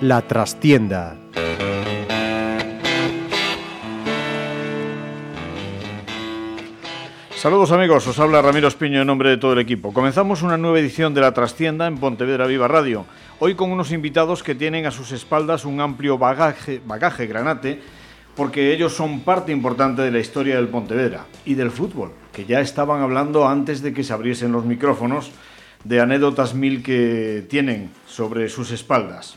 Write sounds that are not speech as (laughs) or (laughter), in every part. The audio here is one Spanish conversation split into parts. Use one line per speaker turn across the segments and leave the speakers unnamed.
La trastienda.
Saludos amigos, os habla Ramiro Espiño en nombre de todo el equipo. Comenzamos una nueva edición de La Trastienda en Pontevedra Viva Radio. Hoy con unos invitados que tienen a sus espaldas un amplio bagaje, granate, porque ellos son parte importante de la historia del Pontevedra y del fútbol, que ya estaban hablando antes de que se abriesen los micrófonos de anécdotas mil que tienen sobre sus espaldas.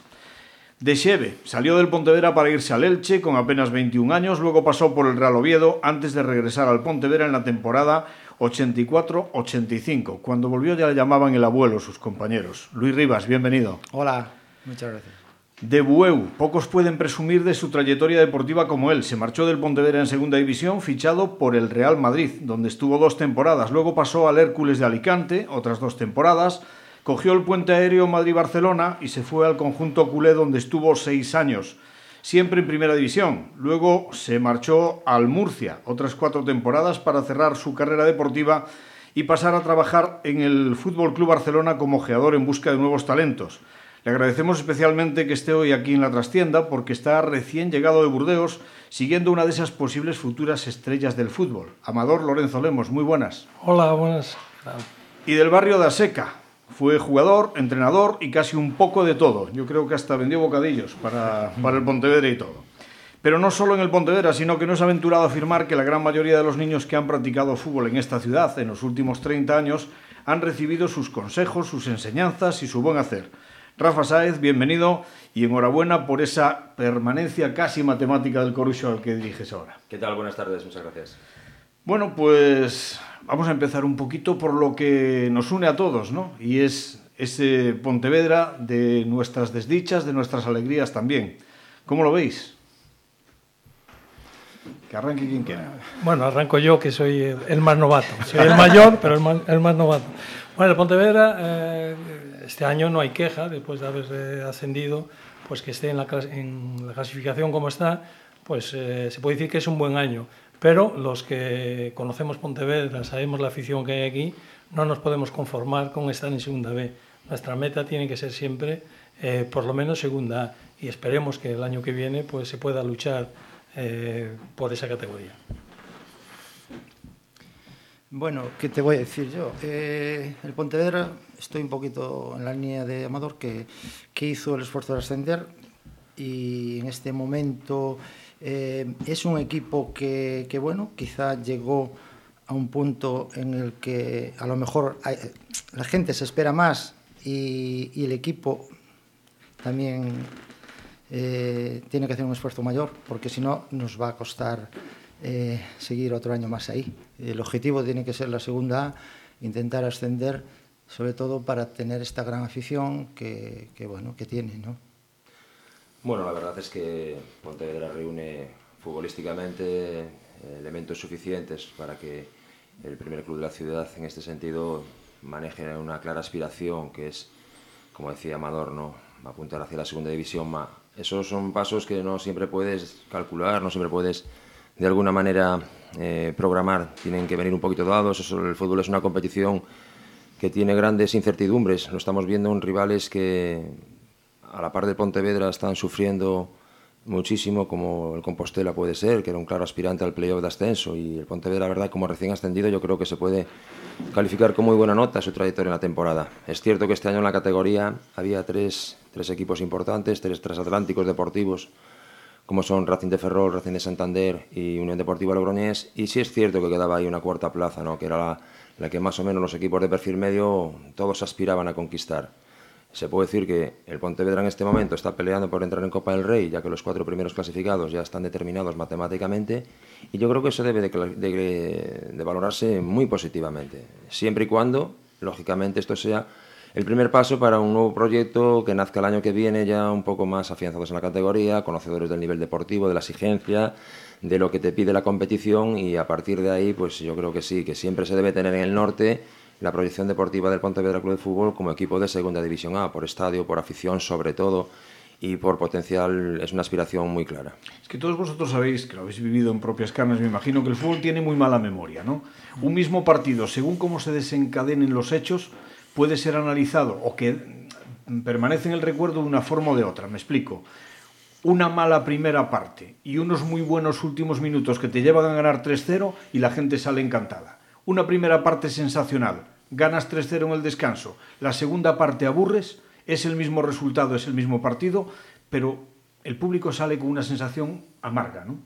De salió del Pontevedra para irse al Elche con apenas 21 años, luego pasó por el Real Oviedo antes de regresar al Pontevedra en la temporada 84-85. Cuando volvió ya le llamaban el abuelo sus compañeros. Luis Rivas, bienvenido.
Hola, muchas gracias.
De Bueu, pocos pueden presumir de su trayectoria deportiva como él. Se marchó del Pontevedra en segunda división, fichado por el Real Madrid, donde estuvo dos temporadas. Luego pasó al Hércules de Alicante, otras dos temporadas Cogió el puente aéreo Madrid-Barcelona y se fue al conjunto culé donde estuvo seis años, siempre en primera división. Luego se marchó al Murcia, otras cuatro temporadas para cerrar su carrera deportiva y pasar a trabajar en el Fútbol Club Barcelona como geador en busca de nuevos talentos. Le agradecemos especialmente que esté hoy aquí en la trastienda porque está recién llegado de Burdeos siguiendo una de esas posibles futuras estrellas del fútbol. Amador Lorenzo Lemos, muy buenas.
Hola, buenas.
Y del barrio de Aseca, fue jugador, entrenador y casi un poco de todo. Yo creo que hasta vendió bocadillos para, para el Pontevedra y todo. Pero no solo en el Pontevedra, sino que no es aventurado afirmar que la gran mayoría de los niños que han practicado fútbol en esta ciudad en los últimos 30 años han recibido sus consejos, sus enseñanzas y su buen hacer. Rafa Sáez, bienvenido y enhorabuena por esa permanencia casi matemática del Corucho al que diriges ahora.
¿Qué tal? Buenas tardes, muchas gracias.
Bueno, pues vamos a empezar un poquito por lo que nos une a todos, ¿no? Y es ese Pontevedra de nuestras desdichas, de nuestras alegrías también. ¿Cómo lo veis? Que arranque quien quiera.
Bueno, arranco yo, que soy el, más novato. Soy el mayor, pero el más, el más novato. Bueno, el Pontevedra, eh, este año no hay queja, después de haber ascendido, pues que esté en la, clasificación como está, pues eh, se puede decir que es un buen año. Pero los que conocemos Pontevedra, sabemos la afición que hay aquí, no nos podemos conformar con estar en segunda B. Nuestra meta tiene que ser siempre, eh, por lo menos, segunda A. Y esperemos que el año que viene pues, se pueda luchar eh, por esa categoría.
Bueno, ¿qué te voy a decir yo? Eh, el Pontevedra, estoy un poquito en la línea de Amador, que, que hizo el esfuerzo de ascender y en este momento eh, es un equipo que, bueno, quizá llegó a un punto en el que a lo mejor la gente se espera más y, el equipo también eh, tiene que hacer un esfuerzo mayor, porque si no nos va a costar eh, seguir otro año más ahí. El objetivo tiene que ser la segunda intentar ascender, sobre todo para tener esta gran afición que, que bueno, que tiene, ¿no?
Bueno, la verdad es que Pontevedra reúne futbolísticamente eh, elementos suficientes para que el primer club de la ciudad en este sentido maneje una clara aspiración que es, como decía Amador, ¿no? apuntar hacia la segunda división. Esos son pasos que no siempre puedes calcular, no siempre puedes de alguna manera eh, programar, tienen que venir un poquito dados. Eso, el fútbol es una competición que tiene grandes incertidumbres. Lo estamos viendo en rivales que a la par de Pontevedra están sufriendo muchísimo, como el Compostela puede ser, que era un claro aspirante al playoff de ascenso, y el Pontevedra, verdad, como recién ascendido, yo creo que se puede calificar con muy buena nota su trayectoria en la temporada. Es cierto que este año en la categoría había tres, tres equipos importantes, tres transatlánticos deportivos, como son Racing de Ferrol, Racing de Santander y Unión Deportiva Logroñés, y sí es cierto que quedaba ahí una cuarta plaza, ¿no? que era la, la que más o menos los equipos de perfil medio todos aspiraban a conquistar. Se puede decir que el Pontevedra en este momento está peleando por entrar en Copa del Rey, ya que los cuatro primeros clasificados ya están determinados matemáticamente, y yo creo que eso debe de, valorarse muy positivamente, siempre y cuando, lógicamente, esto sea el primer paso para un nuevo proyecto que nazca el año que viene ya un poco más afianzados en la categoría, conocedores del nivel deportivo, de la exigencia, de lo que te pide la competición y a partir de ahí, pues yo creo que sí, que siempre se debe tener en el norte la proyección deportiva del Pontevedra Club de Fútbol como equipo de Segunda División A, por estadio, por afición sobre todo, y por potencial es una aspiración muy clara.
Es que todos vosotros sabéis, que lo habéis vivido en propias carnes, me imagino que el fútbol tiene muy mala memoria, ¿no? Un mismo partido, según cómo se desencadenen los hechos, puede ser analizado o que permanece en el recuerdo de una forma o de otra. Me explico. Una mala primera parte y unos muy buenos últimos minutos que te llevan a ganar 3-0 y la gente sale encantada. Una primera parte sensacional, ganas 3-0 en el descanso, la segunda parte aburres, es el mismo resultado, es el mismo partido, pero el público sale con una sensación amarga, ¿no?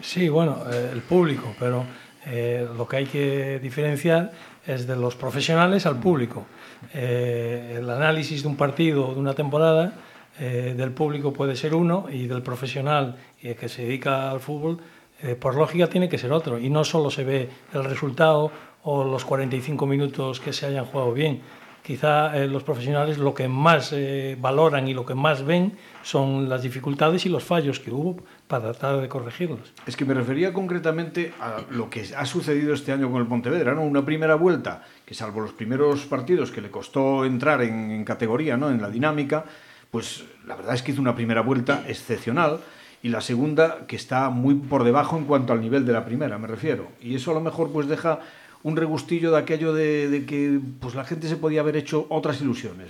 Sí, bueno, eh, el público, pero eh, lo que hay que diferenciar es de los profesionales al público. Eh, el análisis de un partido o de una temporada del público puede ser uno y del profesional que se dedica al fútbol, por lógica tiene que ser otro. Y no solo se ve el resultado o los 45 minutos que se hayan jugado bien, quizá eh, los profesionales lo que más eh, valoran y lo que más ven son las dificultades y los fallos que hubo para tratar de corregirlos.
Es que me refería concretamente a lo que ha sucedido este año con el Pontevedra, ¿no? Una primera vuelta que salvo los primeros partidos que le costó entrar en, en categoría, ¿no? En la dinámica, pues la verdad es que hizo una primera vuelta excepcional y la segunda que está muy por debajo en cuanto al nivel de la primera, me refiero. Y eso a lo mejor pues deja un regustillo de aquello de, que pues la gente se podía haber hecho otras ilusiones.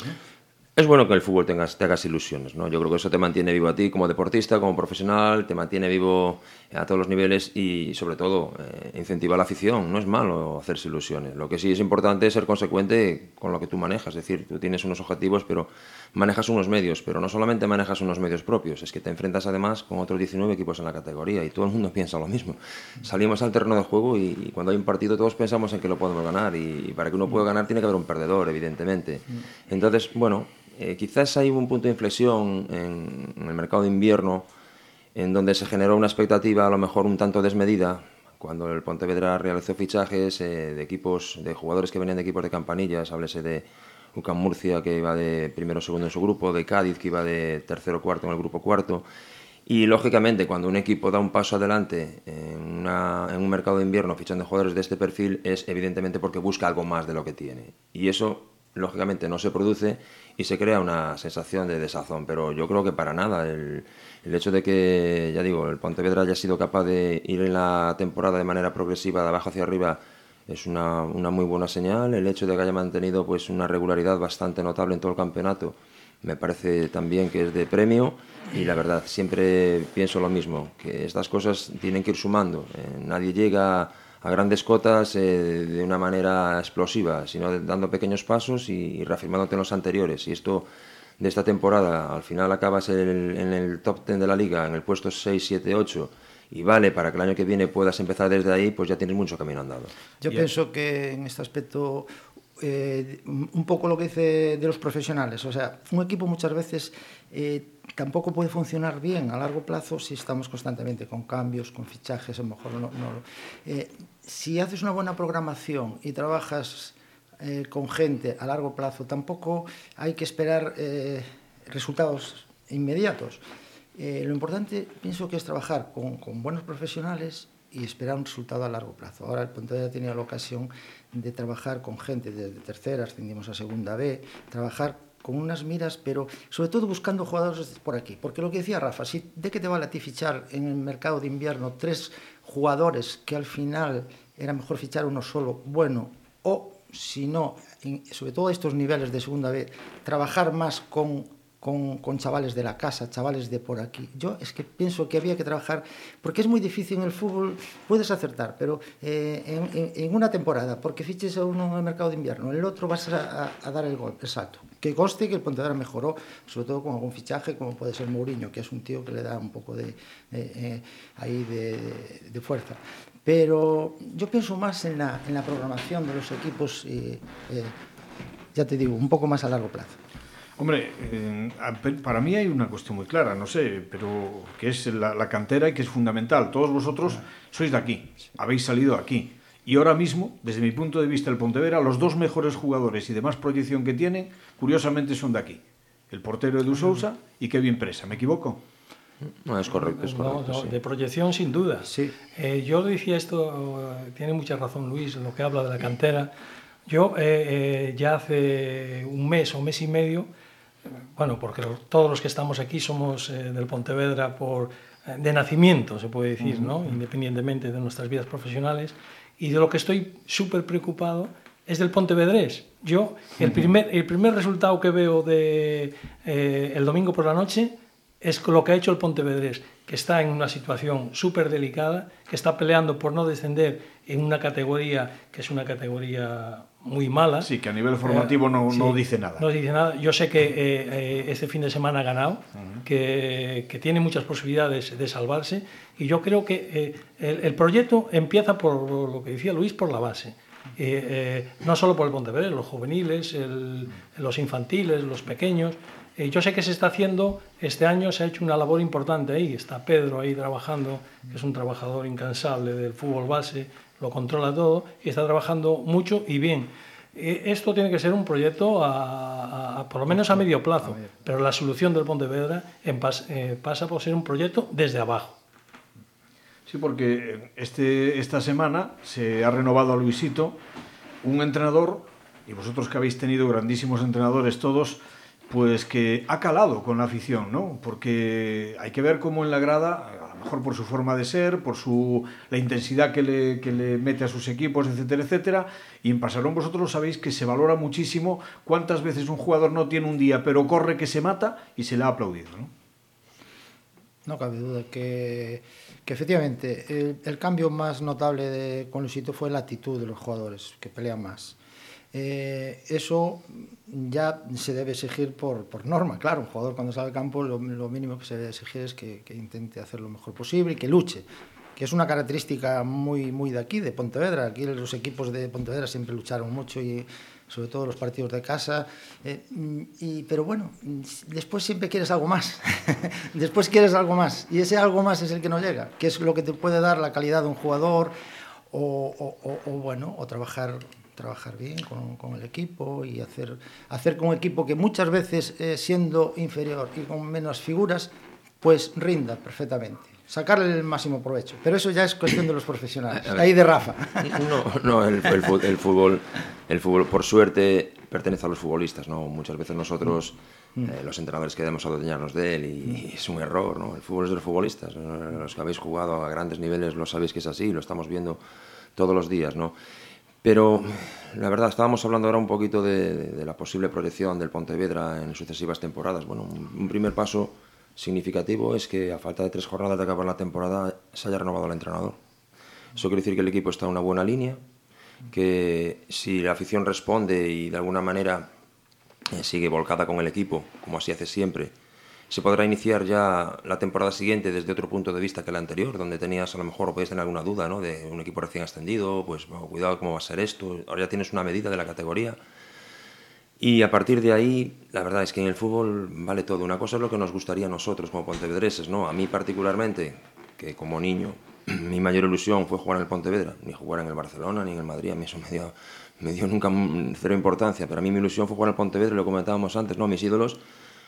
Es bueno que el fútbol tengas, te hagas ilusiones, ¿no? Yo creo que eso te mantiene vivo a ti como deportista, como profesional, te mantiene vivo a todos los niveles y, sobre todo, eh, incentiva la afición. No es malo hacerse ilusiones. Lo que sí es importante es ser consecuente con lo que tú manejas. Es decir, tú tienes unos objetivos, pero manejas unos medios. Pero no solamente manejas unos medios propios, es que te enfrentas además con otros 19 equipos en la categoría y todo el mundo (laughs) piensa lo mismo. Salimos al terreno de juego y, y cuando hay un partido todos pensamos en que lo podemos ganar y, y para que uno pueda ganar tiene que haber un perdedor, evidentemente. Entonces, bueno, eh, quizás hay un punto de inflexión en, el mercado de invierno en donde se generó una expectativa a lo mejor un tanto desmedida cuando el Pontevedra realizó fichajes eh, de equipos, de jugadores que venían de equipos de campanillas, háblese de UCAM Murcia que iba de primero o segundo en su grupo, de Cádiz que iba de tercero o cuarto en el grupo cuarto. Y lógicamente, cuando un equipo da un paso adelante en, en un mercado de invierno fichando jugadores de este perfil, es evidentemente porque busca algo más de lo que tiene. Y eso lógicamente no se produce y se crea una sensación de desazón, pero yo creo que para nada. El, el hecho de que, ya digo, el Pontevedra haya sido capaz de ir en la temporada de manera progresiva de abajo hacia arriba es una, una muy buena señal. El hecho de que haya mantenido pues una regularidad bastante notable en todo el campeonato me parece también que es de premio y la verdad siempre pienso lo mismo, que estas cosas tienen que ir sumando. Eh, nadie llega a grandes cotas eh, de una manera explosiva, sino dando pequeños pasos y, y reafirmándote en los anteriores. Y esto de esta temporada, al final acabas el, en el top 10 de la liga, en el puesto 6, 7, 8, y vale para que el año que viene puedas empezar desde ahí, pues ya tienes mucho camino andado.
Yo yeah. pienso que en este aspecto eh, un poco lo que dice de los profesionales. O sea, un equipo muchas veces eh, tampoco puede funcionar bien a largo plazo si estamos constantemente con cambios, con fichajes, a lo mejor no. no eh, si haces una buena programación y trabajas eh, con gente a largo plazo, tampoco hay que esperar eh, resultados inmediatos. Eh, lo importante pienso que es trabajar con, buenos profesionales y esperar un resultado a largo plazo. Ahora el Pontevedra ha tenido la ocasión de trabajar con gente desde tercera, ascendimos a segunda B, trabajar con unas miras, pero sobre todo buscando jugadores por aquí. Porque lo que decía Rafa, si de qué te vale a ti fichar en el mercado de invierno tres jugadores que al final era mejor fichar uno solo bueno o si no, sobre todo estos niveles de segunda B, trabajar más con con, con, chavales de la casa, chavales de por aquí. Yo es que pienso que había que trabajar, porque es muy difícil en el fútbol, puedes acertar, pero eh, en, una temporada, porque fiches a uno en el mercado de invierno, el otro vas a dar el gol, exacto. Que conste que el Pontevedra mejoró, sobre todo con algún fichaje, como puede ser Mourinho, que es un tío que le da un poco de, eh, eh, ahí de, de, fuerza. Pero yo pienso más en la, en la programación de los equipos, y, eh, ya te digo, un poco más a largo plazo.
Hombre, eh, para mí hay una cuestión muy clara, no sé, pero que es la, la, cantera y que es fundamental. Todos vosotros sois de aquí, habéis salido aquí. Y ahora mismo, desde mi punto de vista, el Pontevedra, los dos mejores jugadores y de más proyección que tienen, curiosamente son de aquí. El portero Edu Sousa y Kevin Presa. ¿Me equivoco?
No, es correcto, es correcto.
No, no,
sí.
De proyección, sin duda.
Sí.
Eh, yo decía esto, tiene mucha razón Luis, lo que habla de la cantera. Yo eh, eh, ya hace un mes o mes y medio bueno, porque todos los que estamos aquí somos eh, del Pontevedra por, eh, de nacimiento, se puede decir, ¿no? independientemente de nuestras vidas profesionales, y de lo que estoy súper preocupado es del Pontevedrés. Yo, el primer, el primer resultado que veo de, eh, el domingo por la noche es lo que ha hecho el Pontevedrés, que está en una situación súper delicada, que está peleando por no descender en una categoría que es una categoría muy mala.
Sí, que a nivel formativo no,
sí,
no dice nada.
No dice nada. Yo sé que eh, eh, este fin de semana ha ganado, que, que, tiene muchas posibilidades de salvarse y yo creo que eh, el, el, proyecto empieza por lo que decía Luis, por la base. no solo por el Pontevedra, los juveniles, el, los infantiles, los pequeños. Yo sé que se está haciendo, este año se ha hecho una labor importante ahí, está Pedro ahí trabajando, que es un trabajador incansable del fútbol base, lo controla todo y está trabajando mucho y bien. Esto tiene que ser un proyecto a, a, por lo menos a medio plazo, pero la solución del Pontevedra en pas, eh, pasa por ser un proyecto desde abajo.
Sí, porque este, esta semana se ha renovado a Luisito, un entrenador, y vosotros que habéis tenido grandísimos entrenadores todos, pues que ha calado con la afición, ¿no? Porque hay que ver cómo en la grada mejor por su forma de ser, por su, la intensidad que le, que le mete a sus equipos, etcétera, etcétera. Y en Pasarón vosotros sabéis que se valora muchísimo cuántas veces un jugador no tiene un día, pero corre que se mata y se le ha aplaudido. No,
no cabe duda que, que efectivamente el, el, cambio más notable de, con Luisito fue la actitud de los jugadores, que pelean más. Eh, eso ya se debe exigir por, por, norma, claro, un jugador cuando sale al campo lo, mínimo que se debe exigir es que, que, intente hacer lo mejor posible y que luche, que es una característica muy, muy de aquí, de Pontevedra. Aquí los equipos de Pontevedra siempre lucharon mucho y sobre todo los partidos de casa, eh, y, pero bueno, después siempre quieres algo más, (laughs) después quieres algo más, y ese algo más es el que no llega, que es lo que te puede dar la calidad de un jugador o, o bueno, o trabajar trabajar bien con, con, el equipo y hacer, hacer con un equipo que muchas veces, eh, siendo inferior y con menos figuras, pues rinda perfectamente. Sacarle el máximo provecho. Pero eso ya es cuestión de los profesionales. Ahí de Rafa. (laughs)
No, no el, el, el, fútbol, el fútbol, por suerte, pertenece a los futbolistas. ¿no? Muchas veces nosotros, mm. eh, los entrenadores, queremos adueñarnos de él y, y, es un error. ¿no? El fútbol es de los futbolistas. Los que habéis jugado a grandes niveles lo sabéis que es así, lo estamos viendo todos los días. ¿no? Pero la verdad, estábamos hablando ahora un poquito de, la posible proyección del Pontevedra en sucesivas temporadas. Bueno, un, un, primer paso significativo es que a falta de tres jornadas de acabar la temporada se haya renovado el entrenador. Eso quiere decir que el equipo está en una buena línea, que si la afición responde y de alguna manera eh, sigue volcada con el equipo, como así hace siempre, se podrá iniciar ya la temporada siguiente desde otro punto de vista que la anterior, donde tenías a lo mejor o podías tener alguna duda ¿no? de un equipo recién ascendido, pues bueno, cuidado cómo va a ser esto, ahora ya tienes una medida de la categoría. Y a partir de ahí, la verdad es que en el fútbol vale todo. Una cosa es lo que nos gustaría a nosotros como pontevedreses, ¿no? A mí particularmente, que como niño (clears throat) mi mayor ilusión fue jugar en el Pontevedra, ni jugar en el Barcelona, ni en el Madrid, a mí eso me dio, me dio nunca cero importancia, pero a mí mi ilusión fue jugar en el Pontevedra, lo comentábamos antes, ¿no? Mis ídolos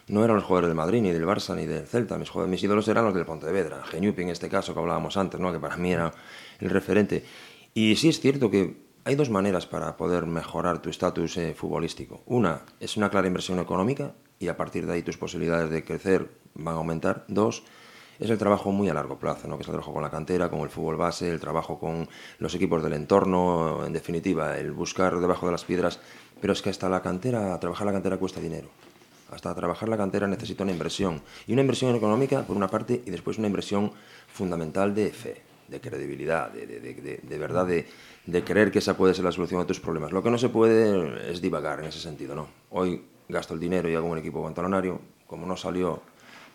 no eran los jugadores del Madrid, ni del Barça, ni del Celta. Mis, mis ídolos eran los del Pontevedra. Genupi, en este caso, que hablábamos antes, ¿no? que para mí era el referente. Y sí es cierto que hay dos maneras para poder mejorar tu estatus eh, futbolístico. Una es una clara inversión económica y a partir de ahí tus posibilidades de crecer van a aumentar. Dos es el trabajo muy a largo plazo, ¿no? que es el trabajo con la cantera, con el fútbol base, el trabajo con los equipos del entorno, en definitiva, el buscar debajo de las piedras. Pero es que hasta la cantera, trabajar la cantera cuesta dinero hasta trabajar la cantera necesita una inversión. Y una inversión económica, por una parte, y después una inversión fundamental de fe, de credibilidad, de, de, de, de verdad, de, de creer que esa puede ser la solución a tus problemas. Lo que no se puede es divagar en ese sentido, ¿no? Hoy gasto el dinero y hago un equipo pantalonario, como no salió,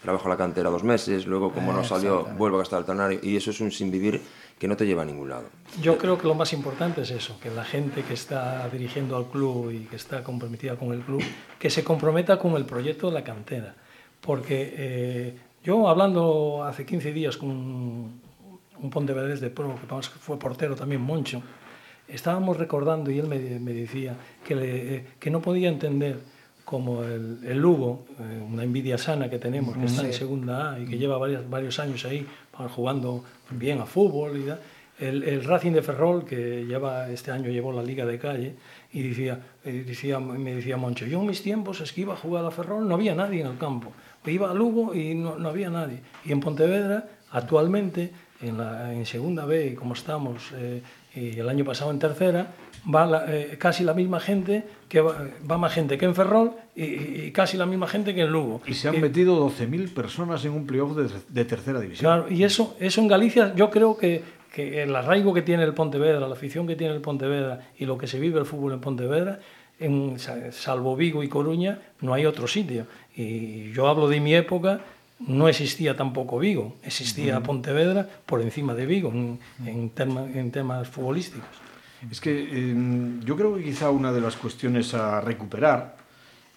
trabajo la cantera dos meses, luego como no salió, vuelvo a gastar el talonario, y eso es un sin vivir que no te lleva a ningún lado.
Yo creo que lo más importante es eso, que la gente que está dirigiendo al club y que está comprometida con el club, que se comprometa con el proyecto de la cantera. Porque eh, yo hablando hace 15 días con un, un pontevedrés de pro, que fue portero también, Moncho, estábamos recordando y él me, me decía que, le, eh, que no podía entender como el, el Lugo, eh, una envidia sana que tenemos, que está en segunda A y que lleva varios años ahí jugando bien a fútbol y el, el, Racing de Ferrol, que lleva este año llevó la Liga de Calle, y decía, decía, me decía Moncho, yo en mis tiempos es que iba a jugar a Ferrol, no había nadie en el campo. Iba a Lugo y no, no había nadie. Y en Pontevedra, actualmente, en, la, en segunda B, como estamos, eh, y el año pasado en tercera, va la, eh, casi la misma gente, que va, va, más gente que en Ferrol y, y, casi la misma gente que en Lugo.
Y se han y, metido 12.000 personas en un playoff de, de, tercera división.
Claro, y eso, eso en Galicia yo creo que, que el arraigo que tiene el Pontevedra, la afición que tiene el Pontevedra y lo que se vive el fútbol en Pontevedra, en, salvo Vigo y Coruña, no hay otro sitio. Y yo hablo de mi época, no existía tampoco Vigo, existía uh -huh. Pontevedra por encima de Vigo en, en, tema, en temas futbolísticos.
Es que eh, yo creo que quizá una de las cuestiones a recuperar,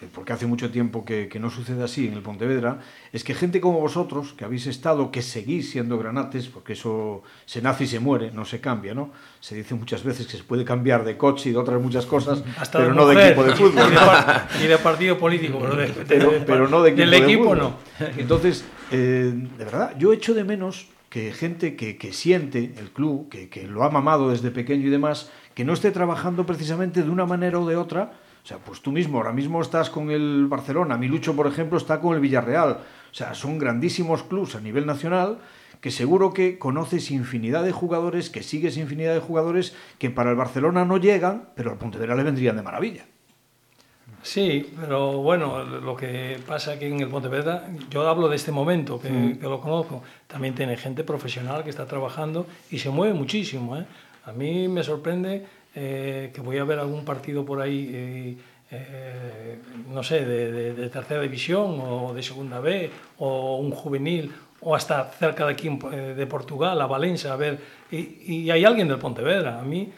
eh, porque hace mucho tiempo que, que, no sucede así en el Pontevedra, es que gente como vosotros, que habéis estado, que seguís siendo granates, porque eso se nace y se muere, no se cambia, ¿no? Se dice muchas veces que se puede cambiar de coche y de otras muchas cosas,
Hasta
pero
de
no
mujer,
de equipo de fútbol. (laughs)
Y de, de partido político, pero, de,
pero,
de,
pero no de equipo
del
de
equipo
fútbol.
no.
Entonces, eh, de verdad, yo echo de menos que gente que, que siente el club, que, que lo ha mamado desde pequeño y demás, que no esté trabajando precisamente de una manera o de otra. O sea, pues tú mismo, ahora mismo estás con el Barcelona, Milucho, por ejemplo, está con el Villarreal. O sea, son grandísimos clubs a nivel nacional que seguro que conoces infinidad de jugadores, que sigues infinidad de jugadores que para el Barcelona no llegan, pero al Pontevedra le vendrían de maravilla.
Sí, pero bueno, lo que pasa que en el Pontevedra, yo hablo de este momento, que, mm. que lo conozco, también tiene gente profesional que está trabajando y se mueve muchísimo. ¿eh? A mí me sorprende eh, que voy a ver algún partido por ahí, eh, eh, no sé, de, de, de, tercera división o de segunda B o un juvenil o hasta cerca de aquí eh, de Portugal, a Valencia, a ver, y, y hay alguien del Pontevedra. A mí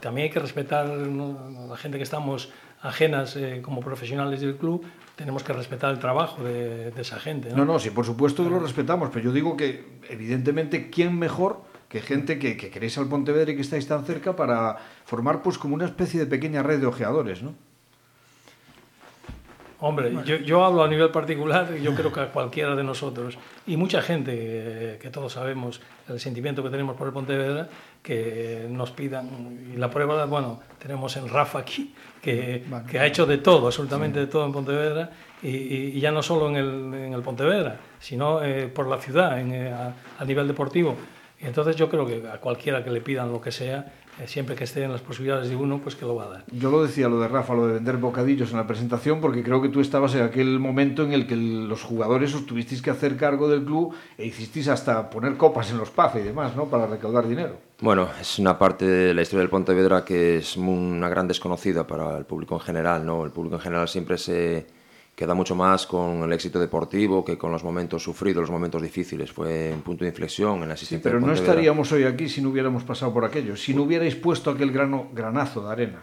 también hay que respetar ¿no? la gente que estamos ajenas eh, como profesionales del club, tenemos que respetar el trabajo de, de esa gente. ¿no?
no, no, sí, por supuesto que lo respetamos, pero yo digo que evidentemente, ¿quién mejor que gente que, que queréis al Pontevedra y que estáis tan cerca para formar pues como una especie de pequeña red de ojeadores, ¿no?
Hombre, bueno. yo, yo, hablo a nivel particular, yo creo que a cualquiera de nosotros, y mucha gente eh, que todos sabemos el sentimiento que tenemos por el Pontevedra, que nos pidan, y la prueba, bueno, tenemos en Rafa aquí, que, bueno, que ha hecho de todo, absolutamente sí. de todo en Pontevedra, y, ya no solo en el, en el Pontevedra, sino eh, por la ciudad, en, eh, a, a nivel deportivo. Y entonces yo creo que a cualquiera que le pidan lo que sea, siempre que esté en las posibilidades de uno, pues que lo va a dar.
Yo lo decía, lo de Rafa, lo de vender bocadillos en la presentación, porque creo que tú estabas en aquel momento en el que los jugadores os tuvisteis que hacer cargo del club e hicisteis hasta poner copas en los PAF y demás, ¿no? Para recaudar dinero.
Bueno, es una parte de la historia del Pontevedra que es una gran desconocida para el público en general, ¿no? El público en general siempre se queda mucho más con el éxito deportivo que con los momentos sufridos, los momentos difíciles. Fue un punto de inflexión en la asistencia.
Sí, pero no estaríamos hoy aquí si no hubiéramos pasado por aquello, si no hubierais puesto aquel grano, granazo de arena.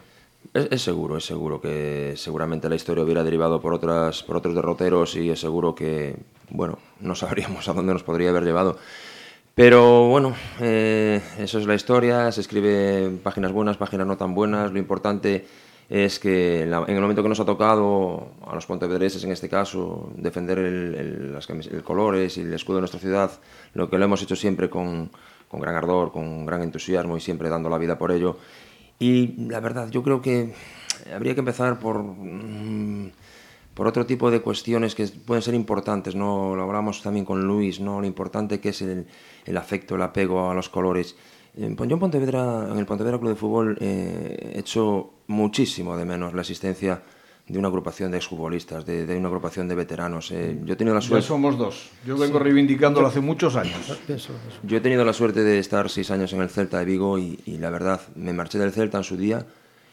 Es, es, seguro, es seguro que seguramente la historia hubiera derivado por, otras, por otros derroteros y es seguro que, bueno, no sabríamos (laughs) a dónde nos podría haber llevado. Pero bueno, eh, eso es la historia, se escribe páginas buenas, páginas no tan buenas, lo importante es que en, el momento que nos ha tocado a los pontevedreses, en este caso, defender el, el, el colores y el escudo de nuestra ciudad, lo que lo hemos hecho siempre con, con gran ardor, con gran entusiasmo y siempre dando la vida por ello. Y la verdad, yo creo que habría que empezar por, mm, por otro tipo de cuestiones que pueden ser importantes. ¿no? Lo hablamos también con Luis, ¿no? lo importante que es el, el afecto, el apego a los colores. Yo en Pontevedra, en el Pontevedra Club de Fútbol, eh, he hecho muchísimo de menos la asistencia de una agrupación de exfutbolistas, de, de una agrupación de veteranos. Eh, yo he tenido la suerte...
Ya somos dos. Yo vengo sí. reivindicándolo hace muchos años.
Yo he tenido la suerte de estar seis años en el Celta de Vigo y, y la verdad, me marché del Celta en su día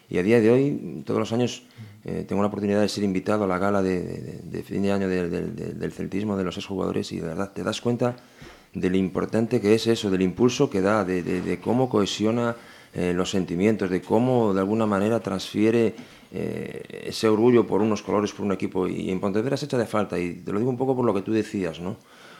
y a día de hoy, todos los años, eh, tengo la oportunidad de ser invitado a la gala de, de, de fin de año de, del celtismo de los exjugadores y de verdad te das cuenta de lo importante que es eso, del impulso que da, de, cómo cohesiona eh, los sentimientos, de cómo de alguna manera transfiere eh, ese orgullo por unos colores, por un equipo. Y en Pontevedra se echa de falta, y te lo digo un poco por lo que tú decías, ¿no?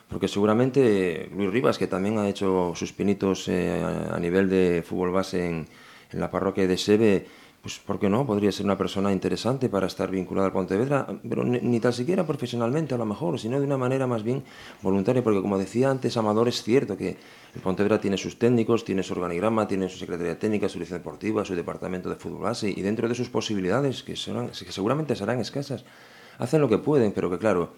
Porque seguramente Luis Rivas, que también ha hecho sus pinitos eh, a, nivel de fútbol base en, en la parroquia de Sebe, pues ¿por qué no? Podría ser una persona interesante para estar vinculada al Pontevedra, pero ni, ni tan siquiera profesionalmente a lo mejor, sino de una manera más bien voluntaria, porque como decía antes Amador, es cierto que el Pontevedra tiene sus técnicos, tiene su organigrama, tiene su secretaría técnica, su dirección deportiva, su departamento de fútbol base, y dentro de sus posibilidades, que, serán, que seguramente serán escasas, hacen lo que pueden, pero que claro,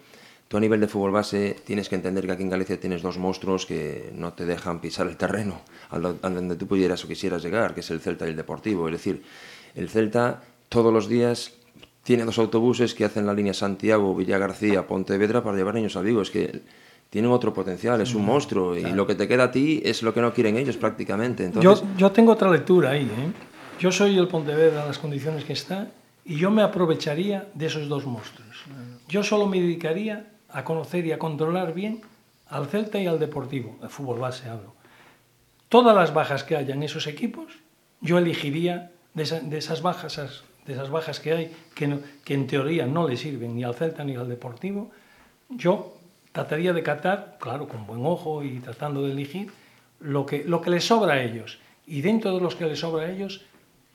tú a nivel de fútbol base tienes que entender que aquí en Galicia tienes dos monstruos que no te dejan pisar el terreno a donde tú pudieras o quisieras llegar, que es el Celta y el Deportivo. Es decir, el Celta todos los días tiene dos autobuses que hacen la línea Santiago, Villa García, Pontevedra para llevar niños a Vigo. Es que tienen otro potencial, es un monstruo y lo que te queda a ti es lo que no quieren ellos prácticamente. Entonces...
Yo, yo tengo otra lectura ahí. ¿eh? Yo soy el Pontevedra en las condiciones que está y yo me aprovecharía de esos dos monstruos. Yo solo me dedicaría a conocer y a controlar bien al Celta y al Deportivo, el fútbol base hablo. Todas las bajas que haya en esos equipos, yo elegiría de, esa, de esas bajas de esas bajas que hay, que, no, que en teoría no le sirven ni al Celta ni al Deportivo, yo trataría de catar, claro, con buen ojo y tratando de elegir, lo que, lo que sobra a ellos. Y dentro de los que les sobra a ellos,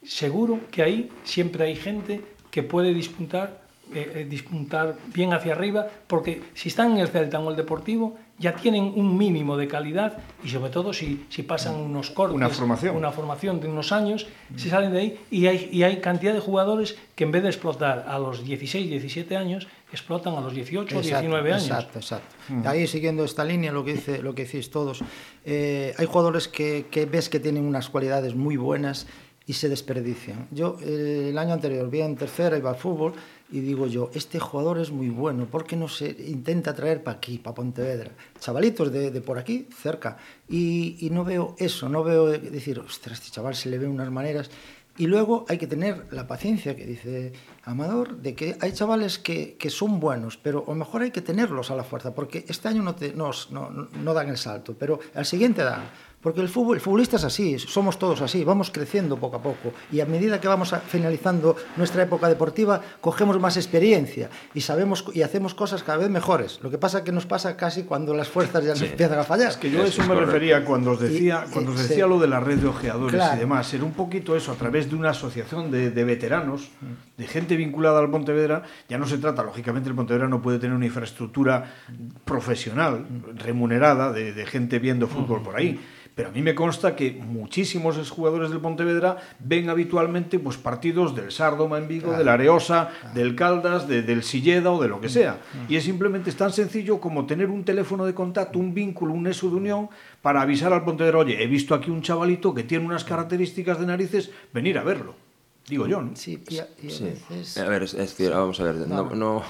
seguro que ahí siempre hay gente que puede disputar eh, dispuntar bien hacia arriba, porque si están en el Celta o el Deportivo, ya tienen un mínimo de calidad y sobre todo si, si pasan unos cortes,
una formación.
una formación de unos años, se salen de ahí y hay, y hay cantidad de jugadores que en vez de explotar a los 16, 17 años, explotan a los 18 o 19 años.
Exacto, exacto. Mm. Ahí siguiendo esta línea, lo que, dice, lo que decís todos, eh, hay jugadores que, que ves que tienen unas cualidades muy buenas y se desperdician. Yo eh, el año anterior vi en tercera, iba al fútbol y digo yo, este jugador es muy bueno, ¿por qué no se intenta traer para aquí, para Pontevedra? Chavalitos de, de por aquí, cerca. Y, y, no veo eso, no veo decir, ostras, este chaval se le ve unas maneras. Y luego hay que tener la paciencia que dice Amador, de que hay chavales que, que son buenos, pero a lo mejor hay que tenerlos a la fuerza, porque este año no, te, no, no, no dan el salto, pero al siguiente dan. Porque el, fútbol, el futbolista es así, somos todos así, vamos creciendo poco a poco. Y a medida que vamos a, finalizando nuestra época deportiva, cogemos más experiencia y sabemos y hacemos cosas cada vez mejores. Lo que pasa es que nos pasa casi cuando las fuerzas ya sí. nos empiezan a fallar.
Es que yo eso me refería cuando os decía, y, cuando os decía sí. lo de la red de ojeadores claro. y demás. Era un poquito eso, a través de una asociación de, de veteranos, de gente vinculada al Pontevedra. Ya no se trata, lógicamente, el Pontevedra no puede tener una infraestructura profesional, remunerada, de, de gente viendo fútbol por ahí pero a mí me consta que muchísimos jugadores del Pontevedra ven habitualmente pues, partidos del Sardoma en Vigo, claro. del Areosa, claro. del Caldas, de, del Silleda o de lo que sea. Y es simplemente es tan sencillo como tener un teléfono de contacto, un vínculo, un eso de unión para avisar al Pontevedra, oye, he visto aquí un chavalito que tiene unas características de narices, venir a verlo. Digo yo, ¿no?
Sí, y a, y a,
sí.
veces...
a ver, es, es vamos a ver, no, no,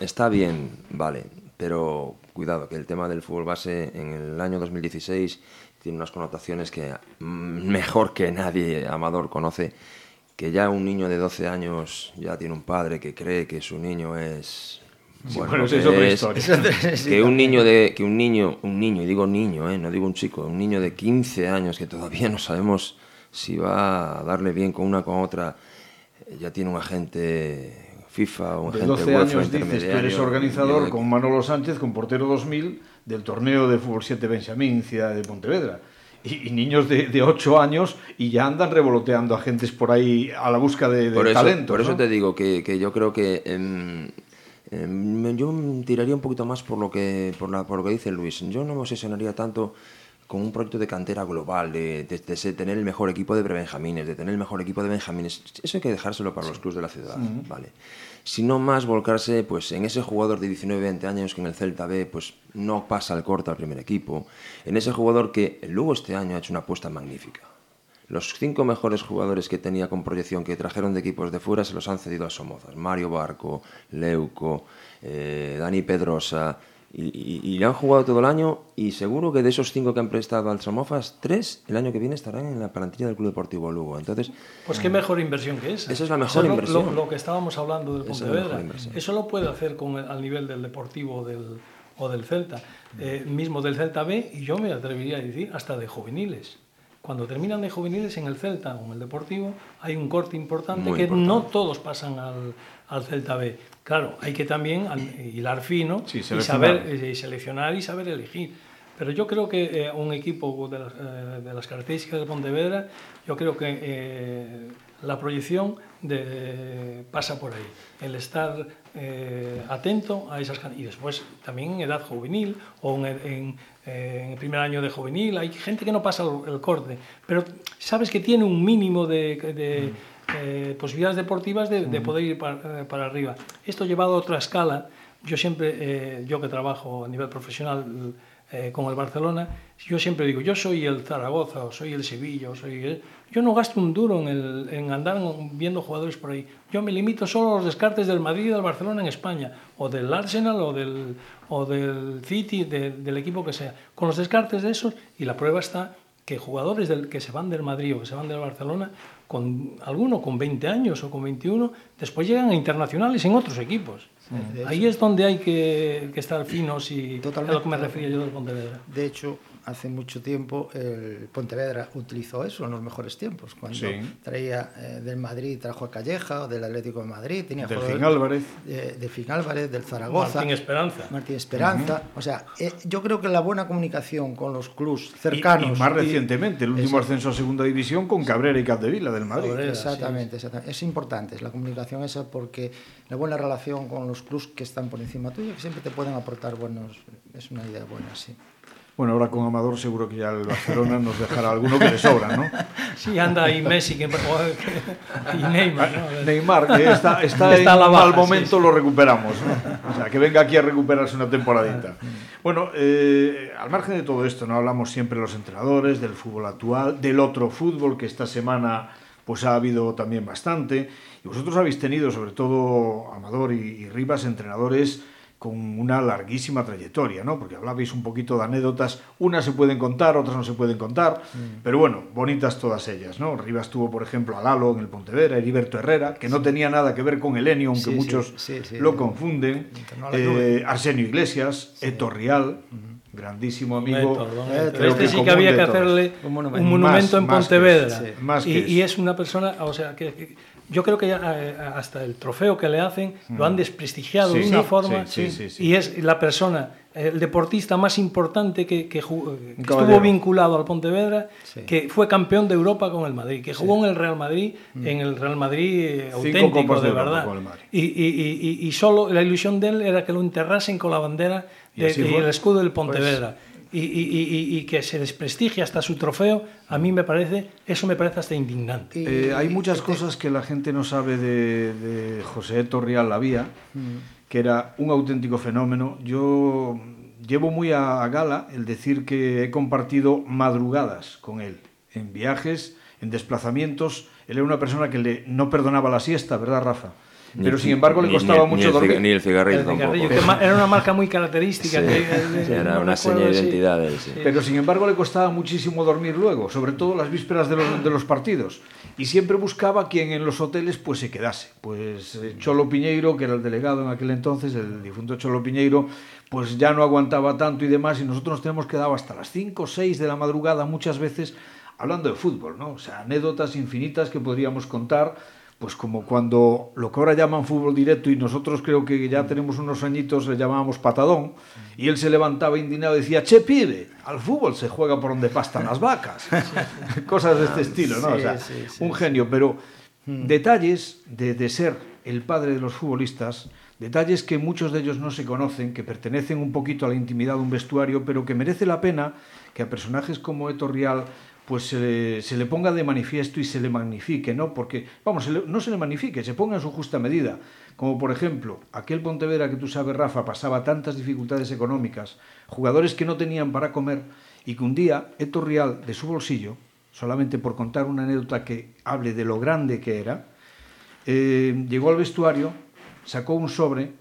está bien, vale, pero cuidado, que el tema del fútbol base en el año 2016 tiene unas connotaciones que mejor que nadie amador conoce, que ya un niño de 12 años ya tiene un padre que cree que su niño es
Sí, bueno, bueno, es,
es que un niño de que un niño, un niño, y digo niño, eh, no digo un chico, un niño de 15 años que todavía no sabemos si va a darle bien con una con otra, ya tiene un agente FIFA o un
de
agente
12 años dices, tú eres organizador con Manolo Sánchez, con portero 2000 del torneo de fútbol 7 Benjamín Ciudad de Pontevedra. Y, y, niños de, de 8 años y ya andan revoloteando agentes por ahí a la busca de,
por eso,
talento.
Por
¿no?
eso te digo que, que yo creo que eh, eh, yo tiraría un poquito más por lo que por, la, por lo que dice Luis. Yo no me obsesionaría tanto con un proyecto de cantera global, de, de, de, tener el mejor equipo de prebenjamines, de tener el mejor equipo de benjamines. Eso hay que dejárselo para los clubes de la ciudad, -huh. ¿vale? Sino más volcarse pues, en ese jugador de 19-20 años que en el Celta B pues, no pasa el corte al primer equipo, en ese jugador que el Lugo este año ha hecho una apuesta magnífica. Los cinco mejores jugadores que tenía con proyección que trajeron de equipos de fuera se los han cedido a Somozas. Mario Barco, Leuco, eh, Dani Pedrosa, y, y, y, le han jugado todo el año y seguro que de esos cinco que han prestado al Somofas, tres el año que viene estarán en la plantilla del Club Deportivo Lugo. Entonces,
pues qué mejor inversión que esa.
Esa es la mejor inversión.
Lo, lo, que estábamos hablando del Pontevedra. Eso lo puede hacer con el, al nivel del Deportivo del, o del Celta, eh, mismo del Celta B, y yo me atrevería a decir hasta de juveniles. Cuando terminan de juveniles en el Celta o en el Deportivo, hay un corte importante Muy que importante. no todos pasan al, al Celta B. Claro, hay que también hilar fino
sí,
y saber y seleccionar y saber elegir. Pero yo creo que eh, un equipo de las, eh, de las, características de Pontevedra, yo creo que eh, la proyección de, pasa por ahí. El estar eh, atento a esas y después también en edad juvenil o en, en, eh, en, el primer año de juvenil hay gente que no pasa el, corte, pero sabes que tiene un mínimo de, de eh, posibilidades deportivas de, de poder ir para, para, arriba. Esto llevado a otra escala, yo siempre, yo que trabajo a nivel profesional eh, con el Barcelona, yo siempre digo, yo soy el Zaragoza, o soy el Sevilla, o soy el... yo no gasto un duro en, el, en andar viendo jugadores por ahí. Yo me limito solo a los descartes del Madrid y del Barcelona en España, o del Arsenal, o del, o del City, de, del equipo que sea. Con los descartes de esos, y la prueba está que jugadores del, que se van del Madrid o que se van del Barcelona, con alguno con 20 años o con 21, después llegan a internacionales en otros equipos. Sí, Ahí es donde hay que, que estar finos y Totalmente. es lo que me refería yo del Pontevedra.
De hecho, hace mucho tiempo el Pontevedra utilizó eso en los mejores tiempos, cuando sí. traía eh, del Madrid, trajo a Calleja, o del Atlético de Madrid, tenía
del Fin Álvarez.
De, de Fin Álvarez, del Zaragoza.
Martín Esperanza.
Martín Esperanza. Uh -huh. O sea, eh, yo creo que la buena comunicación con los clubs cercanos.
Y, y más recientemente, el último ascenso a segunda división con Cabrera y Capdevila del Madrid.
Cabrera, exactamente, sí. exactamente. Es importante es la comunicación esa porque la buena relación con los clubs que están por encima tuyo, que siempre te pueden aportar buenos. Es una idea buena, sí.
Bueno, ahora con Amador seguro que ya el Barcelona nos dejará alguno que le sobra, ¿no?
Sí, anda ahí Messi que, (laughs) y Neymar. ¿no?
Neymar, que está, está, está en un mal momento, sí. lo recuperamos. ¿no? O sea, que venga aquí a recuperarse una temporadita. Bueno, eh, al margen de todo esto, no hablamos siempre de los entrenadores, del fútbol actual, del otro fútbol que esta semana pues ha habido también bastante. Y vosotros habéis tenido, sobre todo Amador y, y Rivas, entrenadores con una larguísima trayectoria, ¿no? Porque hablabais un poquito de anécdotas, unas se pueden contar, otras no se pueden contar, mm. pero bueno, bonitas todas ellas, ¿no? Rivas tuvo, por ejemplo, a Lalo en el Pontevedra, Heriberto Herrera, que no tenía nada que ver con Elenio, aunque sí, muchos sí, lo confunden, eh, Arsenio Iglesias, Eto Rial, -hmm grandísimo amigo.
Héctor, creo este que sí que había que hacerle un monumento, un monumento en Pontevedra. Más que, y, y, es una persona, o sea, que, que yo creo que ya, eh, hasta el trofeo que le hacen mm. lo han desprestigiado sí, de una sí, forma sí, y es la persona el deportista más importante que, que, jugó, que estuvo vinculado al Pontevedra, que fue campeón de Europa con el Madrid, que jugó en el Real Madrid, mm. en el Real Madrid eh, auténtico, de, de verdad. Y, y, y, y, solo la ilusión de él era que lo enterrasen con la bandera de, y, el escudo del Pontevedra. Pues, y, y, y, que se desprestigie hasta su trofeo, a mí me parece, eso me parece hasta indignante.
Eh, hay muchas cosas que la gente no sabe de, de José Torrial La Vía, mm. que era un auténtico fenómeno. Yo llevo muy a, a gala el decir que he compartido madrugadas con él, en viajes, en desplazamientos. Él era una persona que le no perdonaba la siesta, ¿verdad, Rafa? Pero sin embargo le costaba
ni,
mucho
ni
dormir.
Ni el cigarrillo, el cigarrillo
tampoco. era una marca muy característica.
Sí,
que,
sí, era no una señal de identidad. Sí.
Pero sin embargo le costaba muchísimo dormir luego, sobre todo las vísperas de los, de los partidos. Y siempre buscaba quien en los hoteles pues se quedase. Pues eh, Cholo Piñeiro, que era el delegado en aquel entonces, el difunto Cholo Piñeiro, pues ya no aguantaba tanto y demás, y nosotros nos tenemos quedado hasta las 5 o 6 de la madrugada muchas veces hablando de fútbol, ¿no? O sea, anécdotas infinitas que podríamos contar pues como cuando lo que ahora llaman fútbol directo y nosotros creo que ya tenemos unos añitos le llamábamos patadón y él se levantaba indignado y decía, che pibe, al fútbol se juega por donde pastan las vacas. (laughs) Cosas de este estilo, ¿no? Sí, o sea, sí, sí, un genio, pero hmm. detalles de, de ser el padre de los futbolistas, detalles que muchos de ellos no se conocen, que pertenecen un poquito a la intimidad de un vestuario, pero que merece la pena que a personajes como Eto Rial pues se le, ponga de manifiesto y se le magnifique, ¿no? Porque, vamos, no se le magnifique, se ponga en su justa medida. Como por ejemplo, aquel Pontevedra que tú sabes, Rafa, pasaba tantas dificultades económicas, jugadores que no tenían para comer, y que un día Héctor de su bolsillo, solamente por contar una anécdota que hable de lo grande que era, eh, llegó al vestuario, sacó un sobre,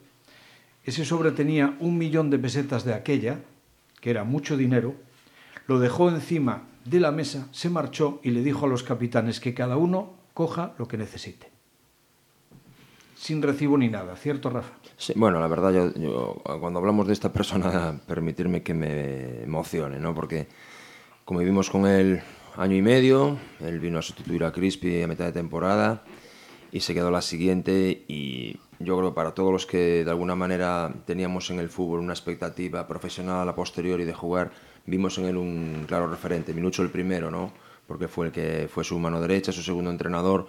ese sobre tenía un millón de pesetas de aquella, que era mucho dinero, lo dejó encima de la mesa, se marchó y le dijo a los capitanes que cada uno coja lo que necesite. Sin recibo ni nada, ¿cierto, Rafa?
Sí, bueno, la verdad, yo, yo, cuando hablamos de esta persona, (laughs) permitirme que me emocione, ¿no? Porque como vivimos con él año y medio, él vino a sustituir a Crispy a mitad de temporada y se quedó la siguiente y yo creo para todos los que de alguna manera teníamos en el fútbol una expectativa profesional a posteriori de jugar, vimos en él un claro referente. Minucho el primero, ¿no? Porque fue el que fue su mano derecha, su segundo entrenador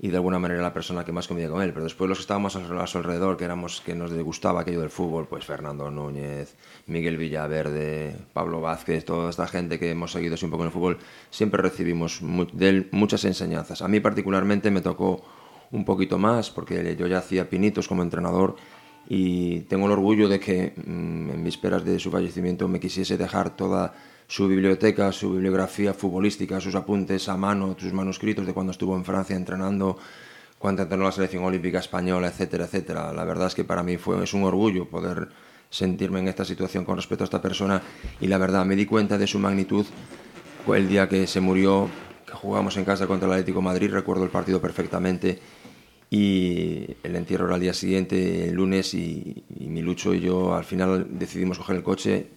y de alguna manera la persona que más convivía con él. Pero después los que estábamos a su alrededor, que éramos que nos gustaba aquello del fútbol, pues Fernando Núñez, Miguel Villaverde, Pablo Vázquez, toda esta gente que hemos seguido así un poco en el fútbol, siempre recibimos de él muchas enseñanzas. A mí particularmente me tocó un poquito más, porque yo ya hacía pinitos como entrenador y tengo el orgullo de que mm, en vísperas de su fallecimiento me quisiese dejar toda su biblioteca, su bibliografía futbolística, sus apuntes a mano, sus manuscritos de cuando estuvo en Francia entrenando, cuando entrenó la selección olímpica española, etcétera, etcétera. La verdad es que para mí fue, es un orgullo poder sentirme en esta situación con respecto a esta persona y la verdad me di cuenta de su magnitud el día que se murió, que jugamos en casa contra el Atlético Madrid, recuerdo el partido perfectamente y el entierro era al día siguiente, el lunes, y, y mi Lucho y yo al final decidimos coger el coche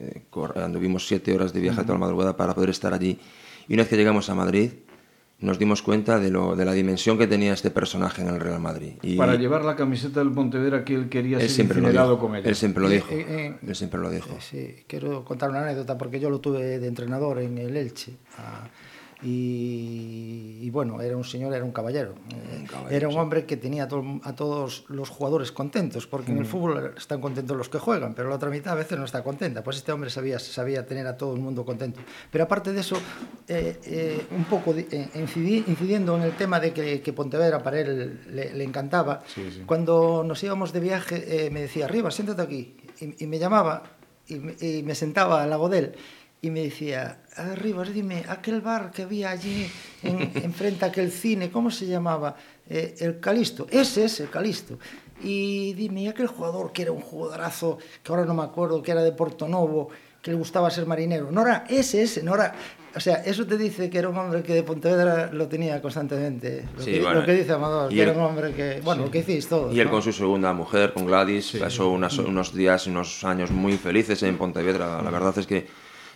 eh, anduvimos siete horas de viaje toda la madrugada para poder estar allí. Y una vez que llegamos a Madrid, nos dimos cuenta de, lo, de la dimensión que tenía este personaje en el Real Madrid.
Y para llevar la camiseta del Pontevedra que él quería ser incinerado con ella.
Él siempre lo dijo. Eh, eh, él siempre lo dijo.
sí, quiero contar una anécdota porque yo lo tuve de entrenador en el Elche. Y, bueno, era un señor, era un caballero. era un hombre que tenía a, todos los jugadores contentos, porque en el mm. fútbol están contentos los que juegan, pero la otra mitad a veces no está contenta. Pues este hombre sabía, sabía tener a todo el mundo contento. Pero aparte de eso, eh, eh, un poco eh, incidiendo en el tema de que, Pontevedra para él le, encantaba, cuando nos íbamos de viaje me decía, arriba, siéntate aquí. Y, me llamaba y me, y me sentaba al lado de él y me decía, arriba, dime, aquel bar que había allí en, (laughs) enfrente a aquel cine, ¿cómo se llamaba? Eh, el Calisto, ese es el Calisto. Y dime, ¿y aquel jugador que era un jugadorazo, que ahora no me acuerdo, que era de Porto Novo, que le gustaba ser marinero? No era ese, ese, no era... O sea, eso te dice que era un hombre que de Pontevedra lo tenía constantemente. Lo, que, lo que, dice Amador, que era un hombre que... Bueno, lo que hiciste todo.
Y él con su segunda mujer, con Gladys, pasó unos días, unos años muy felices en Pontevedra. La verdad es que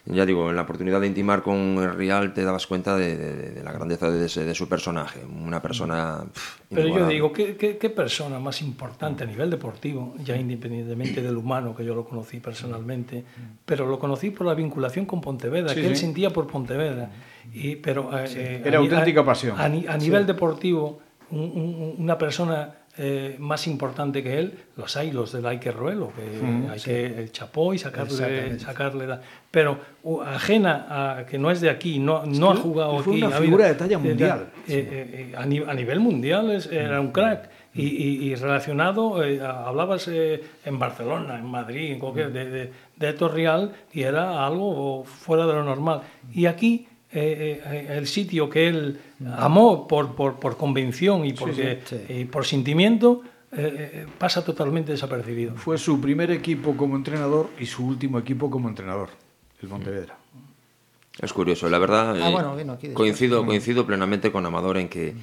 ya digo, en la oportunidad de intimar con el Real te dabas cuenta de, la grandeza de, de, su personaje, una persona...
Pero yo digo, ¿qué, ¿qué, persona más importante a nivel deportivo, ya independientemente del humano, que yo lo conocí personalmente, pero lo conocí por la vinculación con Pontevedra, que él sentía por Pontevedra. Y, pero,
eh, eh, Era auténtica pasión.
A, nivel deportivo, una persona eh, más importante que él, los hay, los del que ruelo, que hay que el chapó y sacarle, sacarle pero ajena a que no es de aquí, no, no ha jugado
fue
aquí.
una figura de talla mundial.
Eh, eh, a, nivel mundial es, era un crack. Y, y, relacionado, hablabas en Barcelona, en Madrid, en cualquier, de, de, de Torreal, y era algo fuera de lo normal. Y aquí eh, eh, el sitio que él amó por, por, por convención y, porque, y por sentimiento, eh, pasa totalmente desapercibido.
Fue su primer equipo como entrenador y su último equipo como entrenador, el Montevedra.
Es curioso, la verdad. Ah, coincido, coincido plenamente con Amador en que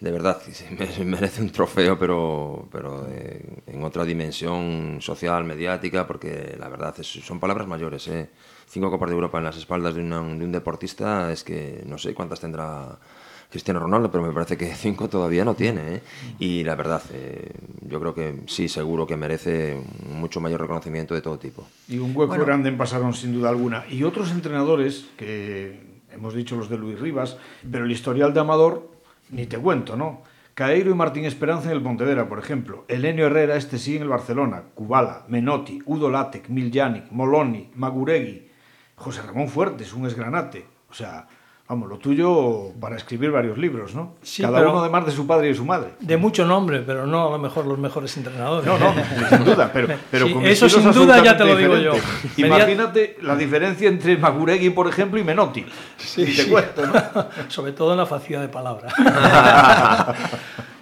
de verdad (laughs) merece un trofeo, pero, pero en otra dimensión social, mediática, porque la verdad son palabras mayores. ¿eh? Cinco Copas de Europa en las espaldas de, de un deportista es que no sé cuántas tendrá Cristiano Ronaldo, pero me parece que (laughs) cinco todavía no tiene. ¿eh? Y la verdad, eh, yo creo que sí, seguro que merece mucho mayor reconocimiento de todo tipo.
Y un hueco grande en pasaron sin duda alguna. Y otros entrenadores, que hemos dicho los de Luis Rivas, pero el historial de Amador, ni te cuento, ¿no? Caeiro y Martín Esperanza en el Pontevedra, por ejemplo. Elenio Herrera, este sí, en el Barcelona. Kubala, Menotti, Udo Latec, Miljanic, Moloni, Maguregui, José Ramón Fuertes, un esgranate. O sea, vamos, lo tuyo para escribir varios libros, ¿no?
Sí,
Cada uno además de su padre y de su madre.
De mucho nombre, pero no a lo mejor los mejores entrenadores.
No, no, sin duda, pero, (laughs) pero
Eso sin duda ya te lo digo yo.
Imagínate la diferencia entre Maguregui, por ejemplo, y Menotti. Sí, te cuento, ¿no? (laughs)
Sobre todo en la facilidad de palabra. (laughs)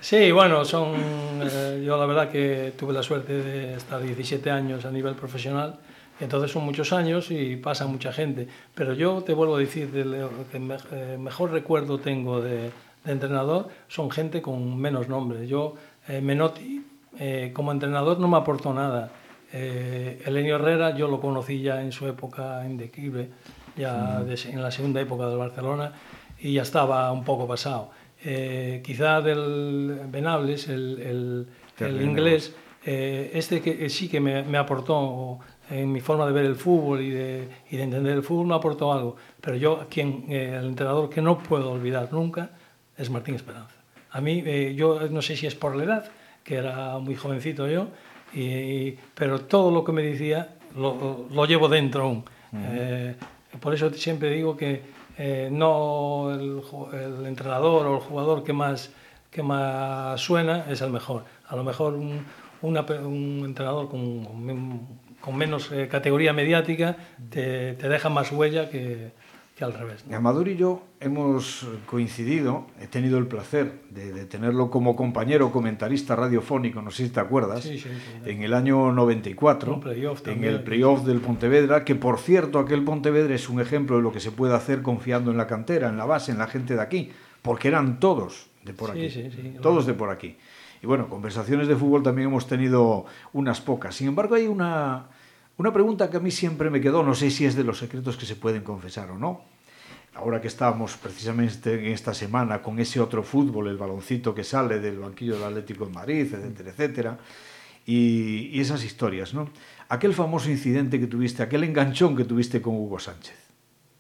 sí, bueno, son... Eh, yo la verdad que tuve la suerte de estar 17 años a nivel profesional entonces son muchos años y pasa mucha gente. Pero yo te vuelvo a decir, lo que eh, mejor recuerdo tengo de, entrenador son gente con menos nombre. Yo, eh, Menotti, eh, como entrenador no me aportó nada. Eh, Elenio Herrera yo lo conocí ya en su época en declive, ya en la segunda época del Barcelona, y ya estaba un poco pasado. quizá del Venables, el el inglés, eh, este que sí que me, me, aportó en mi forma de ver el fútbol y de, y de entender el fútbol, me aportó algo. Pero yo, quien, eh, el entrenador que no puedo olvidar nunca es Martín Esperanza. A mí, eh, yo no sé si es por la edad, que era muy jovencito yo, y, pero todo lo que me decía lo, lo llevo dentro aún. Uh -huh. eh, por eso siempre digo que eh, no el, el, entrenador o el jugador que más, que más suena es el mejor. A lo mejor un, una, un entrenador con, con menos eh, categoría mediática te, te, deja más huella que, que al revés.
¿no? Amador y yo hemos coincidido, he tenido el placer de, de, tenerlo como compañero comentarista radiofónico, no sé si te acuerdas,
sí, sí, sí,
en el año 94, en el playoff del Pontevedra, que por cierto aquel Pontevedra es un ejemplo de lo que se puede hacer confiando en la cantera, en la base, en la gente de aquí, porque eran todos de por aquí, todos de por aquí. Y bueno, conversaciones de fútbol también hemos tenido unas pocas. Sin embargo, hay una, una pregunta que a mí siempre me quedó, no sé si es de los secretos que se pueden confesar o no. Ahora que estábamos precisamente en esta semana con ese otro fútbol, el baloncito que sale del banquillo del Atlético de Madrid, etcétera, etcétera, y, y esas historias, ¿no? Aquel famoso incidente que tuviste, aquel enganchón que tuviste con Hugo Sánchez.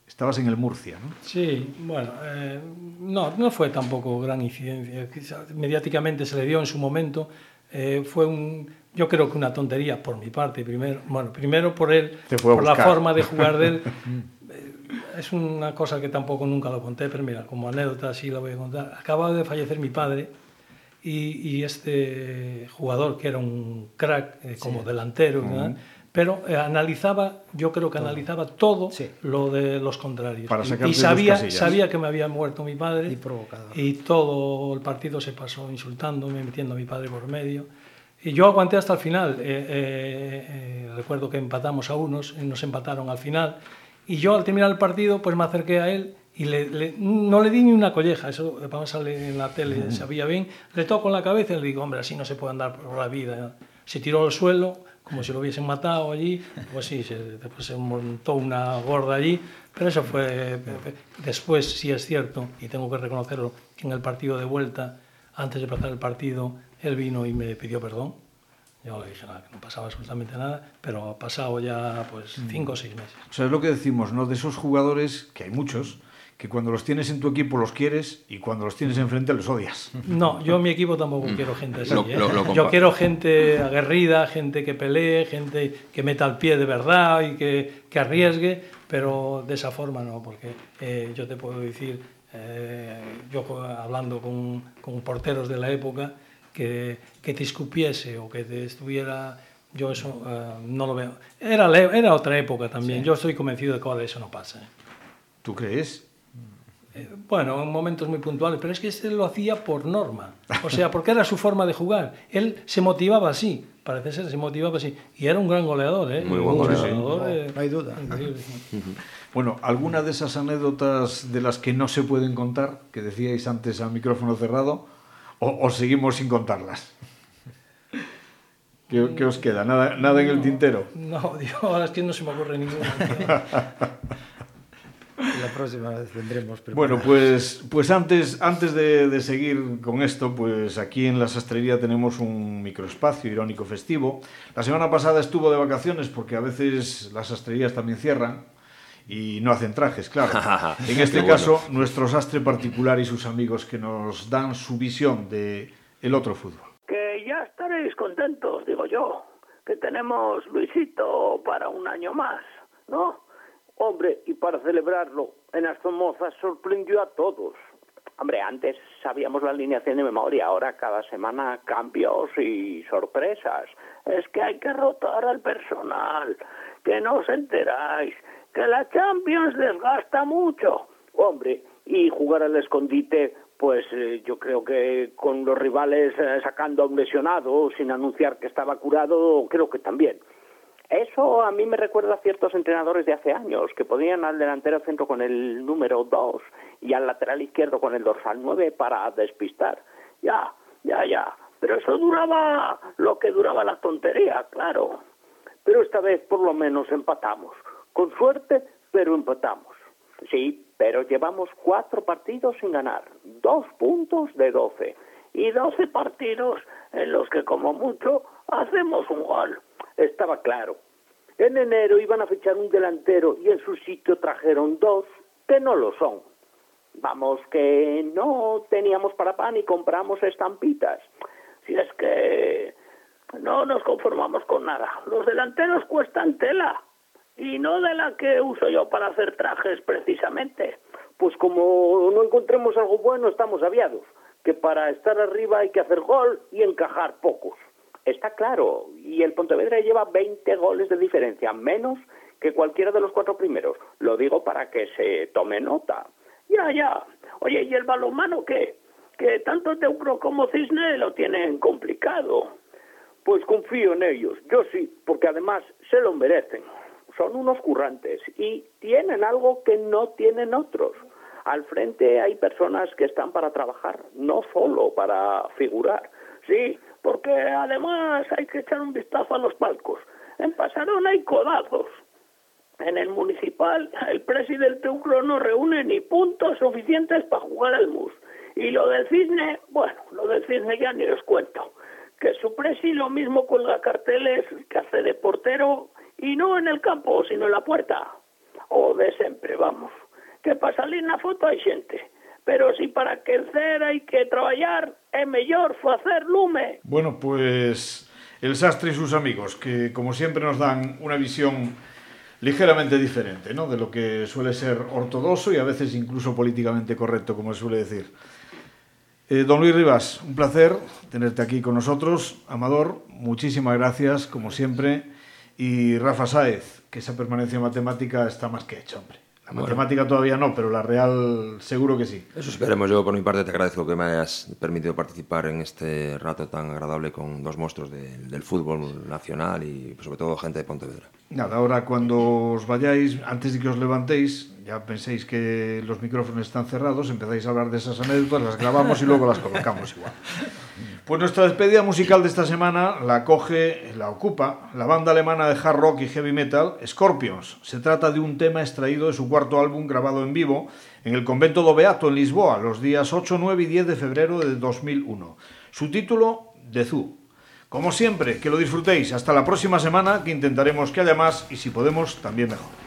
Estabas en el Murcia, ¿no?
Sí, bueno, eh, no, no fue tampoco gran incidencia. Mediáticamente se le dio en su momento. Eh, fue un, yo creo que una tontería por mi parte. Primero, bueno, primero por él, por la forma de jugar de él. (laughs) es una cosa que tampoco nunca lo conté, pero mira, como anécdota sí la voy a contar. Acababa de fallecer mi padre y, y este jugador, que era un crack eh, como sí. delantero, uh -huh pero eh, analizaba, yo creo que todo. analizaba todo sí. lo de los contrarios.
Para
y sabía, sabía que me había muerto mi padre y, y, todo el partido se pasó insultándome, metiendo a mi padre por medio. Y yo aguanté hasta el final. Eh, eh, eh recuerdo que empatamos a unos, nos empataron al final. Y yo al terminar el partido, pues me acerqué a él y le, le, no le di ni una colleja, eso vamos a salir en la tele, mm. sabía bien. Le toco en la cabeza y le digo, hombre, así no se puede andar por la vida. Se tiró al suelo, como si lo hubiesen matado allí, pues sí, se, después se montó una gorda allí, pero eso fue, después sí es cierto, y tengo que reconocerlo, que en el partido de vuelta, antes de empezar el partido, él vino y me pidió perdón, yo le dije nada, que no pasaba absolutamente nada, pero ha pasado ya pues cinco o seis meses.
O sea, es lo que decimos, ¿no? De esos jugadores, que hay muchos, que cuando los tienes en tu equipo los quieres y cuando los tienes enfrente los odias. (laughs)
No, yo en mi equipo tampoco quiero gente así. Lo, ¿eh? lo, lo yo quiero gente aguerrida, gente que pelee, gente que meta el pie de verdad y que, que arriesgue, pero de esa forma no, porque eh, yo te puedo decir, eh, yo hablando con, con, porteros de la época, que, que te escupiese o que te estuviera yo eso uh, no lo veo. Era, era otra época también. Sí. Yo estoy convencido de que ahora eso no pasa. ¿eh?
¿Tú crees?
Eh, bueno, en momentos muy puntuales, pero es que este lo hacía por norma, o sea, porque era su forma de jugar. Él se motivaba así, parece ser, se motivaba así, y era un gran goleador, ¿eh?
Muy buen goleador.
goleador eh,
no hay duda.
Increíble.
Bueno, alguna de esas anécdotas de las que no se pueden contar, que decíais antes a micrófono cerrado, o, o seguimos sin contarlas. ¿Qué, ¿Qué, os queda? ¿Nada, nada en el tintero?
No, (laughs) Dios, ahora es que no se me ocurre ninguna. (laughs) (laughs)
La próxima vez tendremos.
Bueno, pues, pues antes, antes de, de, seguir con esto, pues aquí en la sastrería tenemos un microespacio irónico festivo. La semana pasada estuvo de vacaciones porque a veces las sastrerías también cierran y no hacen trajes, claro. (laughs) en este caso, nuestro sastre particular y sus amigos que nos dan su visión de el otro fútbol.
Que ya estaréis contentos, digo yo, que tenemos Luisito para un año más, ¿no? Hombre, y para celebrarlo, en Astomozas sorprendió a todos. Hombre, antes sabíamos la alineación de memoria, ahora cada semana cambios y sorpresas. Es que hay que rotar al personal, que no os enteráis, que la Champions desgasta mucho. Hombre, y jugar al escondite, pues eh, yo creo que con los rivales eh, sacando a un lesionado sin anunciar que estaba curado, creo que también. Eso a mí me recuerda a ciertos entrenadores de hace años que podían al delantero centro con el número 2 y al lateral izquierdo con el dorsal 9 para despistar. Ya, ya, ya. Pero eso duraba lo que duraba la tontería, claro. Pero esta vez por lo menos empatamos. Con suerte, pero empatamos. Sí, pero llevamos cuatro partidos sin ganar. Dos puntos de doce. Y doce partidos en los que como mucho hacemos un gol. Estaba claro. En enero iban a fichar un delantero y en su sitio trajeron dos que no lo son. Vamos, que no teníamos para pan y compramos estampitas. Si es que no nos conformamos con nada. Los delanteros cuestan tela y no de la que uso yo para hacer trajes precisamente. Pues como no encontremos algo bueno, estamos aviados, que para estar arriba hay que hacer gol y encajar pocos. Está claro, y el Pontevedra lleva 20 goles de diferencia, menos que cualquiera de los cuatro primeros. Lo digo para que se tome nota. Ya, ya. Oye, ¿y el balonmano qué? Que tanto Teucro como Cisne lo tienen complicado. Pues confío en ellos, yo sí, porque además se lo merecen. Son unos currantes y tienen algo que no tienen otros. Al frente hay personas que están para trabajar, no solo para figurar. Sí, porque además hay que echar un vistazo a los palcos. En Pasarón hay codazos. En el municipal, el presidente Teucro no reúne ni puntos suficientes para jugar al MUS. Y lo del cisne, bueno, lo del cisne ya ni os cuento. Que su presi lo mismo cuelga carteles que hace de portero y no en el campo, sino en la puerta. O de siempre, vamos. Que para salir na foto hai xente. Pero si para crecer hai que traballar, é mellor facer lume.
Bueno, pues el sastre y sus amigos, que como siempre nos dan una visión ligeramente diferente, ¿no? De lo que suele ser ortodoxo y a veces incluso políticamente correcto, como se suele decir. Eh, don Luis Rivas, un placer tenerte aquí con nosotros. Amador, muchísimas gracias, como siempre. Y Rafa Sáez, que esa permanencia matemática está más que hecha, hombre. La
Bueno.
matemática todavía no, pero la real seguro que sí.
Eso esperemos. Yo, por mi parte, te agradezco que me hayas permitido participar en este rato tan agradable con dos monstruos de- del fútbol nacional y, pues, sobre todo, gente de Pontevedra.
Nada, ahora cuando os vayáis, antes de que os levantéis, ya penséis que los micrófonos están cerrados, empezáis a hablar de esas anécdotas, las grabamos y luego las colocamos igual. Pues nuestra despedida musical de esta semana la coge, la ocupa la banda alemana de hard rock y heavy metal Scorpions. Se trata de un tema extraído de su cuarto álbum grabado en vivo en el convento do Beato en Lisboa los días 8, 9 y 10 de febrero de 2001. Su título, The Zoo. Como siempre, que lo disfrutéis. Hasta la próxima semana, que intentaremos que haya más y si podemos, también mejor.